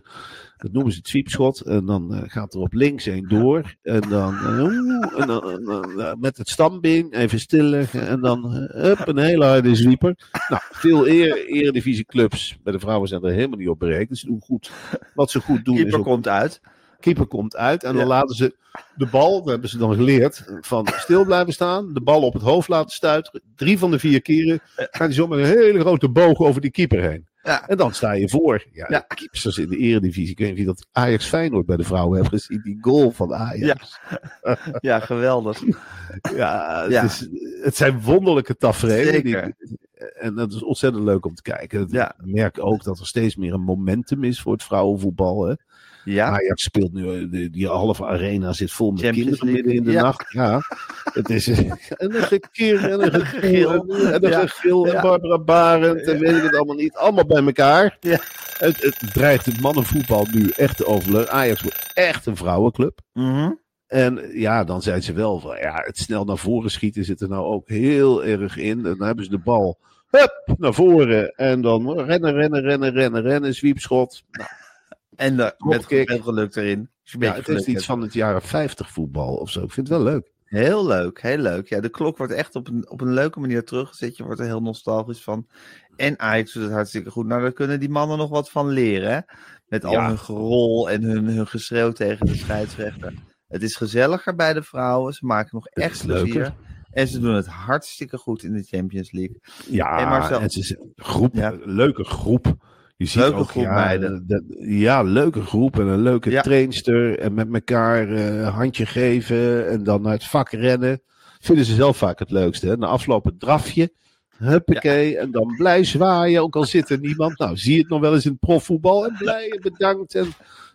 dat noemen ze het sweepschot, en dan eh, gaat er op links heen door. En dan, eh, en dan, eh, met het stambeen even stilleggen. En dan, hup, een hele harde sweeper. Nou, veel eer, eredivisieclubs bij de vrouwen zijn er helemaal niet op berekend. Dus Ze doen goed. Wat ze goed doen is Keeper ook komt uit. Keeper komt uit en dan Ja. laten ze de bal, dat hebben ze dan geleerd, van stil blijven staan, de bal op het hoofd laten stuiteren. Drie van de vier keren gaat hij zo met een hele grote boog over die keeper heen. Ja. En dan sta je voor. Ja, Ja. keepers in de eredivisie. Ik weet niet of je dat Ajax Feyenoord bij de vrouwen hebt gezien. Die goal van Ajax. Ja, geweldig. Ja, het, Ja. Is, het zijn wonderlijke tafereelen. die- en dat is ontzettend leuk om te kijken. Ja. Ik merk ook dat er steeds meer een momentum is voor het vrouwenvoetbal. Hè? Ja, Ajax speelt nu, eh, die, die halve arena zit vol met Champions kinderen midden in de ja. nacht. Ja, het is eh, (laughs) en een gekir en een gegil en, en een gegil en. Barbara Barend en weet ik het allemaal niet. Allemaal bij elkaar. Ja. Het, het dreigt het mannenvoetbal nu echt te overleven. Ajax wordt echt een vrouwenclub. Mhm. En ja, dan zijn ze wel van, ja, het snel naar voren schieten zit er nou ook heel erg in. En dan hebben ze de bal, hup, naar voren. En dan rennen, rennen, rennen, rennen, rennen, sweepschot. Nou, En de, met, met geluk erin. Ja, het is iets hebt. van het jaren 50 voetbal of zo. Ik vind het wel leuk. Heel leuk, heel leuk. Ja, de klok wordt echt op een, op een leuke manier teruggezet. Je wordt er heel nostalgisch van. En Ajax doet het hartstikke goed. Nou, daar kunnen die mannen nog wat van leren. Hè? Met al Ja. hun gerol en hun, hun geschreeuw tegen de scheidsrechter. Het is gezelliger bij de vrouwen. Ze maken nog echt plezier. En ze doen het hartstikke goed in de Champions League. Ja, Hey, Marcel. en het is een groep, Ja. leuke groep. Je ziet Leuke ook, groep ja, meiden. dat- ja, leuke groep en een leuke Ja. trainster. En met elkaar eh handje geven en dan naar het vak rennen. Vinden ze zelf vaak het leukste. Hè? Na afloop het drafje. Huppakee. En dan blij zwaaien. Ook al zit er niemand. Nou, zie je het nog wel eens in het profvoetbal. En blij en bedankt. En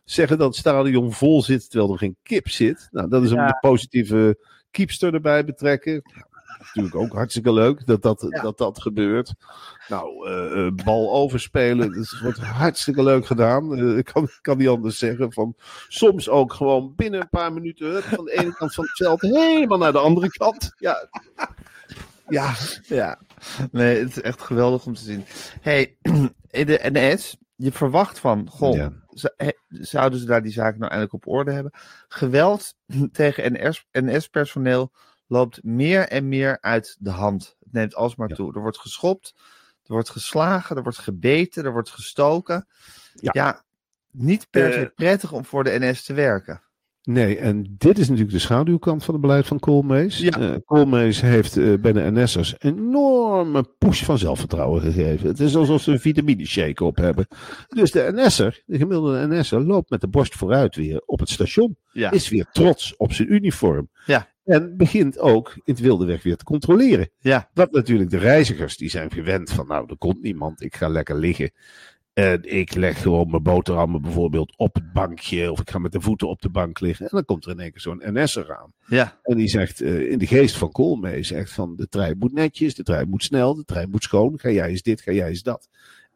zeggen dat het stadion vol zit terwijl er geen kip zit. Nou, dat is de positieve keepster erbij betrekken. Natuurlijk ook hartstikke leuk dat dat, Ja. dat, dat gebeurt. Nou, eh, eh, bal overspelen. Dat wordt hartstikke leuk gedaan. Eh, ik kan, kan niet anders zeggen. Van, soms ook gewoon binnen een paar minuten hup, van de ene kant van het veld helemaal naar de andere kant. Ja, ja Ja, nee, het is echt geweldig om te zien. hey, (clears throat) in de NS, je verwacht van, goh, Ja. zouden ze daar die zaak nou eindelijk op orde hebben? Geweld (clears throat) tegen NS NS-personeel loopt meer en meer uit de hand. Het neemt alsmaar Ja. toe. Er wordt geschopt, er wordt geslagen, er wordt gebeten, er wordt gestoken. Ja. Ja, niet per se Eh. prettig om voor de NS te werken. Nee, en dit is natuurlijk de schaduwkant van het beleid van Koolmees. Ja. Eh, Koolmees heeft eh, bij de NS'ers een enorme push van zelfvertrouwen gegeven. Het is alsof ze een vitamine shake op hebben. Dus de NS'er, de gemiddelde NS'er, loopt met de borst vooruit weer op het station. Ja. Is weer trots op zijn uniform. Ja. En begint ook in het wilde weg weer te controleren. Ja. Wat natuurlijk de reizigers, die zijn gewend van, nou, er komt niemand, ik ga lekker liggen. En ik leg gewoon mijn boterhammen bijvoorbeeld op het bankje. Of ik ga met de voeten op de bank liggen. En dan komt er in één keer zo'n NS'er aan. Ja, En die zegt, eh, in de geest van Koolmee, zegt van de trein moet netjes, de trein moet snel, de trein moet schoon. Ga jij eens dit, ga jij eens dat.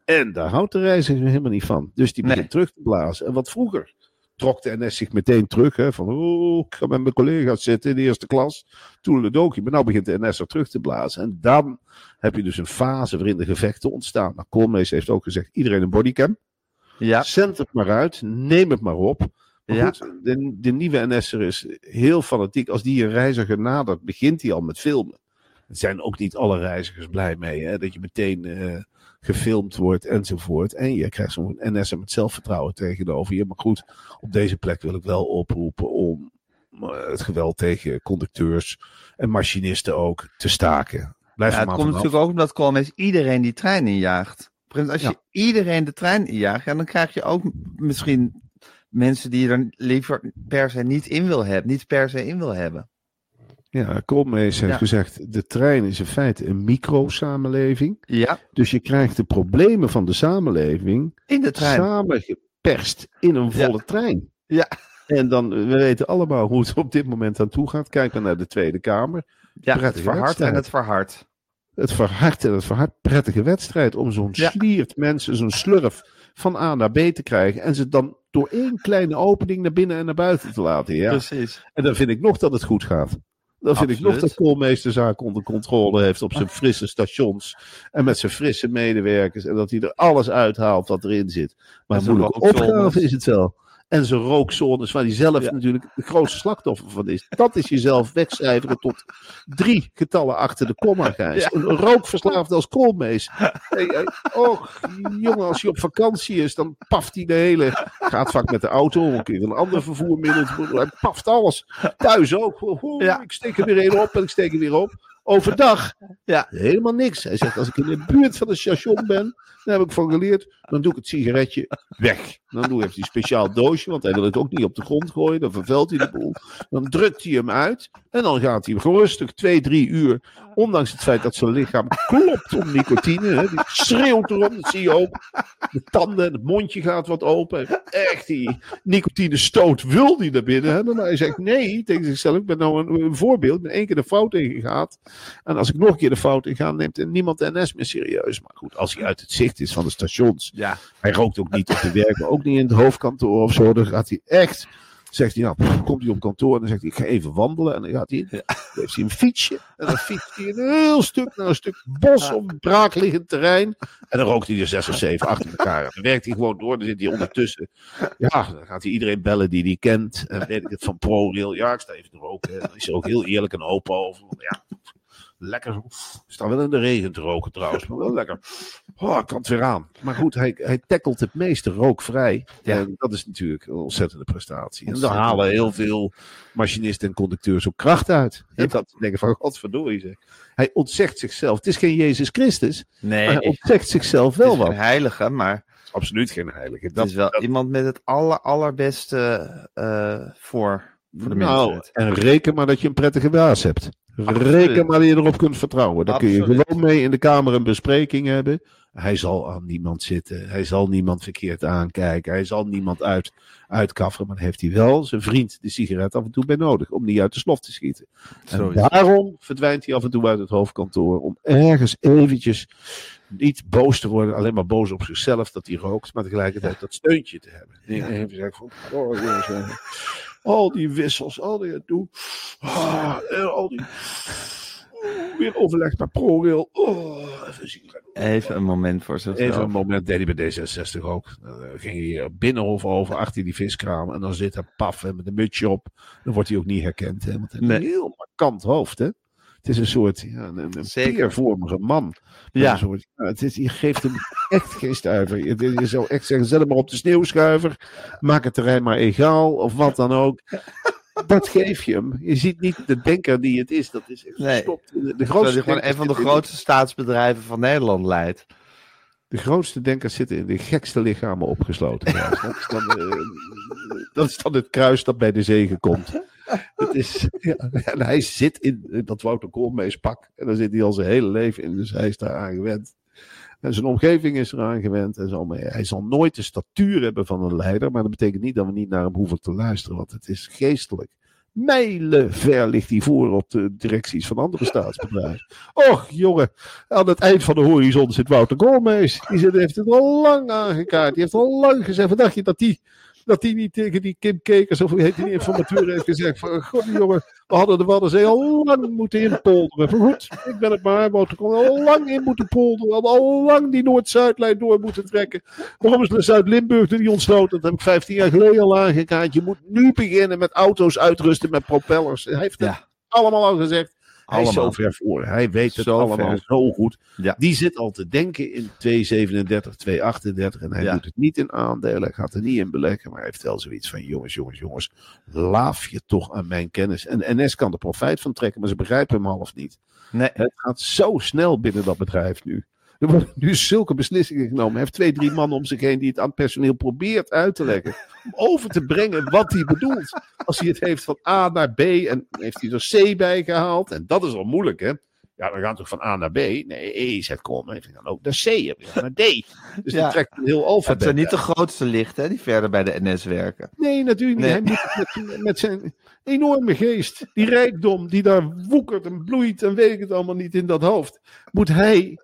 En daar houdt de reiziger helemaal niet van. Dus die begint Nee. terug te blazen. En wat vroeger trok de NS zich meteen terug. Hè, van, oh, ik ga met mijn collega's zitten in de eerste klas. Toen een dookje. Maar nou begint de NS er terug te blazen. En dan heb je dus een fase waarin de gevechten ontstaan. Nou, Koolmees heeft ook gezegd, iedereen een bodycam. ja, Zend het maar uit, neem het maar op. Maar Ja. goed, de, de nieuwe NS'er is heel fanatiek. Als die een reiziger nadert, begint hij al met filmen. Er zijn ook niet alle reizigers blij mee, hè, dat je meteen eh, gefilmd wordt enzovoort. En je krijgt zo'n NS'er met zelfvertrouwen tegenover je. Maar goed, op deze plek wil ik wel oproepen om eh, het geweld tegen conducteurs en machinisten ook te staken. Blijf Ja, het komt natuurlijk ook omdat Koolmees iedereen die trein injaagt. Als Ja. je iedereen de trein injaagt, ja, dan krijg je ook misschien mensen die je er liever per se niet in wil hebben. Niet per se in wil hebben. Ja, Koolmees heeft Ja. gezegd, de trein is in feite een micro-samenleving. Ja, Dus je krijgt de problemen van de samenleving in de trein. samengeperst in een Ja. volle trein. Ja. En dan, we weten allemaal hoe het op dit moment aan toe gaat. Kijk maar naar de Tweede Kamer. Ja, het verhardt en het verhardt. Het verhardt en het verhardt prettige wedstrijd om zo'n Ja. sliert mensen, zo'n slurf van A naar B te krijgen. En ze dan door één kleine opening naar binnen en naar buiten te laten. Ja. Precies. En dan vind ik nog dat het goed gaat. Dan vind ik nog dat Koolmeesterzaak onder controle heeft op zijn frisse stations. En met zijn frisse medewerkers. En dat hij er alles uithaalt wat erin zit. Maar En een moeilijke opgave is het wel. En zijn rookzones, waar hij zelf Ja. natuurlijk de grootste slachtoffer van is. Dat is jezelf (laughs) wegcijferen tot drie getallen achter de komma, Gijs. Een rookverslaafd als koolmees. Hey, jongen, als hij op vakantie is, dan paft hij de hele... Gaat vaak met de auto, een keer een ander vervoermiddel. Hij paft alles. Thuis ook. Oh, Ja. Ik steek er weer een op en ik steek er weer op. Overdag Ja. helemaal niks. Hij zegt, als ik in de buurt van een station ben, daar heb ik van geleerd, dan doe ik het sigaretje weg. Dan doe, hij een speciaal doosje, want hij wil het ook niet op de grond gooien. Dan vervuilt hij de boel. Dan drukt hij hem uit en dan gaat hij gerustig twee, drie uur, ondanks het feit dat zijn lichaam klopt om nicotine. Hè, die schreeuwt erom, dat zie je ook. De tanden en het mondje gaat wat open. Echt, die nicotine stoot wil hij naar binnen. Maar hij zegt nee tegen zichzelf. Ik ben nou een, een voorbeeld. Ik ben één keer de fout ingegaan. En als ik nog een keer de fout inga, neemt niemand de NS meer serieus. Maar goed, als hij uit het zicht is van de stations. Ja. Hij rookt ook niet op de werk, maar ook niet in het hoofdkantoor of zo. Dan gaat hij echt. Zegt hij, nou, pff, komt hij op kantoor en dan zegt hij, ik ga even wandelen. En dan gaat hij, dan heeft hij een fietsje. En dan fietst hij een heel stuk naar een stuk bos of braakliggend terrein. En dan rookt hij er zes of zeven achter elkaar. En dan werkt hij gewoon door. Dan zit hij ondertussen. Ja, dan gaat hij iedereen bellen die hij kent. En weet ik het van ProRail. Ja, ik sta even te roken. Dan is er ook heel eerlijk en open over. Ja, lekker. Ik sta wel in de regen te roken trouwens. Maar wel lekker. Oh, ik kan het weer aan. Maar goed, hij, hij tackelt het meeste rookvrij. Ja. En dat is natuurlijk een ontzettende prestatie. En daar halen heel veel machinisten en conducteurs ook kracht uit. En dat ze denken van, godverdorie zeg. Hij ontzegt zichzelf. Het is geen Jezus Christus. Nee, Maar hij ontzegt zichzelf wel is wat. een heilige, maar Absoluut geen heilige. het Dat is wel iemand met het aller, allerbeste eh, voor, voor de nou, mensheid. en reken maar dat je een prettige baas hebt. Reken maar je erop kunt vertrouwen. Dan kun je gewoon mee in de kamer een bespreking hebben. Hij zal aan niemand zitten. Hij zal niemand verkeerd aankijken. Hij zal niemand uit, uitkafferen. Maar dan heeft hij wel zijn vriend de sigaret af en toe bij nodig. Om niet uit de slof te schieten. En daarom verdwijnt hij af en toe uit het hoofdkantoor. Om ergens eventjes niet boos te worden. Alleen maar boos op zichzelf dat hij rookt. Maar tegelijkertijd dat steuntje te hebben. Ja. En even zeggen van, oh jongens, al die wissels, al die doe, ah, en al die weer overleg met ProRail. Oh, even zien. Even een moment voor zichzelf. Even een moment deed hij bij D66 ook. Dan eh, ging hij hier binnenhof over achter die viskraam. En dan zit hij paf met een mutsje op. Dan wordt hij ook niet herkend. Hè, want hij heeft Nee. een heel markant hoofd. Hè. Het is een soort ja, een, een peervormige man. Ja. Een soort, ja, het is, je geeft hem echt geen stuiver. Je, je zou echt zeggen, zet hem maar op de sneeuwschuiver. Maak het terrein maar egaal. Of wat dan ook. Dat geef je hem. Je ziet niet de denker die het is. Dat is echt Nee. De, grootste gewoon een van de grootste staatsbedrijven van Nederland leidt. De grootste denkers zitten in de gekste lichamen opgesloten. Ja, dat, is dan, eh, dat is dan het kruis dat bij de zegen komt. Het is, en hij zit in dat Wouter Koolmees pak. En daar zit hij al zijn hele leven in. Dus hij is daar aan gewend. En zijn omgeving is eraan gewend. En. Maar hij zal nooit de statuur hebben van een leider. Maar dat betekent niet dat we niet naar hem hoeven te luisteren. Want het is geestelijk. Mijlen ver ligt hij voor op de directies van andere staatsbedrijven. Och, jongen, aan het eind van de horizon zit Wouter Koolmees. Die zit, heeft het al lang aangekaart. Die heeft al lang gezegd, wat dacht je dat die, dat die niet tegen die Kim Kekers, of hoe heet die informateur, heeft gezegd van, god jongen, we hadden de Waddenzee al lang moeten inpolderen. Goed, ik ben het maar, Koolmees, al lang in moeten polderen. We hadden al lang die Noord-Zuidlijn door moeten trekken. Waarom is de Zuid-Limburg er niet ontsloten? Dat heb ik 15 jaar geleden al aangekaart. Je moet nu beginnen met auto's uitrusten met propellers. Hij heeft het Ja. allemaal al gezegd. Hij is zo ver voor. Hij weet het Zo allemaal ver. zo goed. Ja. Die zit al te denken in 237, 238. En hij Ja. doet het niet in aandelen. Hij gaat er niet in beleggen. Maar hij heeft wel zoiets van: jongens, jongens, jongens. Laaf je toch aan mijn kennis. En NS kan er profijt van trekken, maar ze begrijpen hem half niet. Nee, Het gaat zo snel binnen dat bedrijf nu. Er worden nu zulke beslissingen genomen. Hij heeft twee, drie mannen om zich heen die het aan het personeel probeert uit te leggen. Om over te brengen wat hij bedoelt. Als hij het heeft van A naar B en heeft hij er C bij gehaald. En dat is al moeilijk, hè? Ja, dan gaat toch van A naar B? Nee, E zegt kom. Heeft hij dan ook naar C? Heb je naar D? Dus Ja. die trekt een heel alfabet. het zijn niet de grootste lichten die verder bij de NS werken. Nee, natuurlijk niet. Nee. Hij moet met, met zijn enorme geest, die rijkdom die daar woekert en bloeit en weet ik het allemaal niet in dat hoofd, moet hij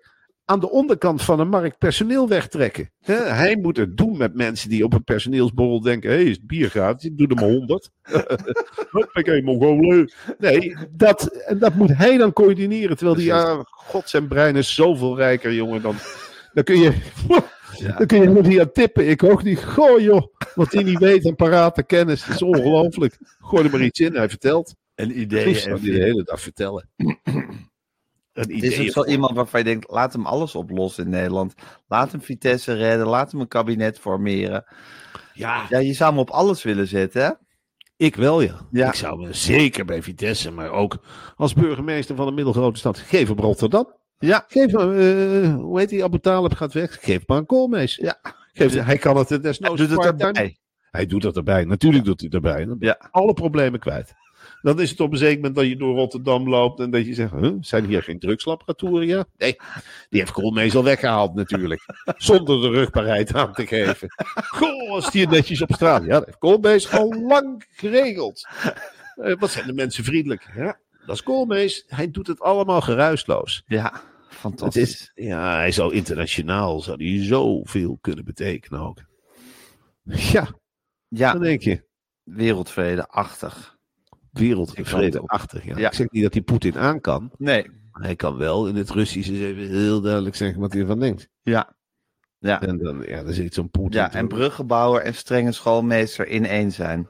aan de onderkant van de markt personeel wegtrekken. Hij moet het doen met mensen die op een personeelsborrel denken: hé, hey, is het bier gratis? Doe er maar honderd. (laughs) Hoppakee, Mongolen. Nee, dat, en dat moet hij dan coördineren. Terwijl die, ja, god, zijn brein is zoveel rijker, jongen. Dan, dan kun je. (laughs) Dan kun je helemaal niet aan tippen. Ik ook niet. Goh, joh. Wat hij niet weet en parate kennis. Dat is ongelooflijk. Gooi er maar iets in. Hij vertelt. Een Idee idee. kan hij de hele dag vertellen. Een Het is ook zo iemand waarvan je denkt, laat hem alles oplossen in Nederland. Laat hem Vitesse redden, laat hem een kabinet formeren. Ja, Ja, je zou hem op alles willen zetten, hè? ik wel, ja. Ja. Ik zou me zeker bij Vitesse, maar ook als burgemeester van een middelgrote stad. Geef hem Rotterdam. Ja. Geef hem, eh, hoe heet die, Abu Talib gaat weg. Geef maar een Koolmees. Ja. Geef, hij kan het er Hij desnoods doet het erbij. Hij doet het erbij. Natuurlijk doet hij het erbij. Dan ben je Ja. alle problemen kwijt. Dan is het op een zeker moment dat je door Rotterdam loopt en dat je zegt, huh, zijn hier geen drugslaboratoria? Nee, die heeft Koolmees al weggehaald natuurlijk. Zonder de rugbaarheid aan te geven. Goh, als die netjes op straat. Ja, dat heeft Koolmees al lang geregeld. Eh, wat zijn de mensen vriendelijk? Ja, dat is Koolmees. Hij doet het allemaal geruisloos. Ja, fantastisch. is, ja, hij zou internationaal zou hij zoveel kunnen betekenen ook. Ja, dan Ja, denk je, wereldvrede-achtig. Wereldvrede-achtig. Ja. Ja. Ik zeg niet dat hij Poetin aan kan. Nee, Hij kan wel in het Russisch eens even heel duidelijk zeggen wat hij ervan denkt. ja. Ja, En dan, ja, dan zit zo'n Poetin. ja en bruggenbouwer en strenge schoolmeester in één zijn.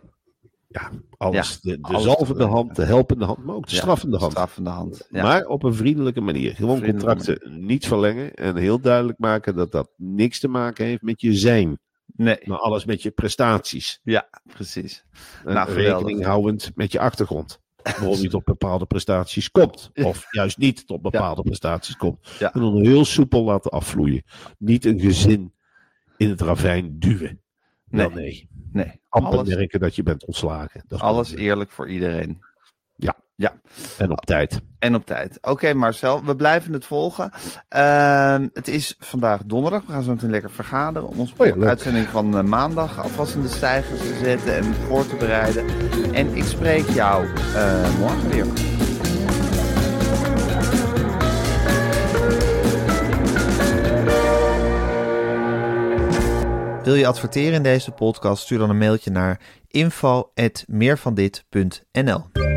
ja, alles. Ja, de de alles zalvende hand, de helpende hand, maar ook de straffende hand. Straffende hand. Ja. Maar op een vriendelijke manier. Gewoon contracten niet verlengen. En heel duidelijk maken dat dat niks te maken heeft met je zijn. Nee, Maar alles met je prestaties. ja, precies. En Nou, rekening houdend met je achtergrond. Waarom je tot bepaalde prestaties komt. Of juist niet tot bepaalde prestaties komt. Ja. En dan heel soepel laten afvloeien. Niet een gezin in het ravijn duwen. Wel Nee. nee. Nee, Amper alles, merken dat je bent ontslagen. Dat alles eerlijk voor iedereen. En op tijd. En op tijd. Oké Marcel, we blijven het volgen. Ehm, het is vandaag donderdag. We gaan zo meteen lekker vergaderen om onze Oh ja, uitzending van eh, maandag alvast in de stijgers te zetten en voor te bereiden. En ik spreek jou eh, morgen weer. Wil je adverteren in deze podcast? Stuur dan een mailtje naar info@meervandit.nl.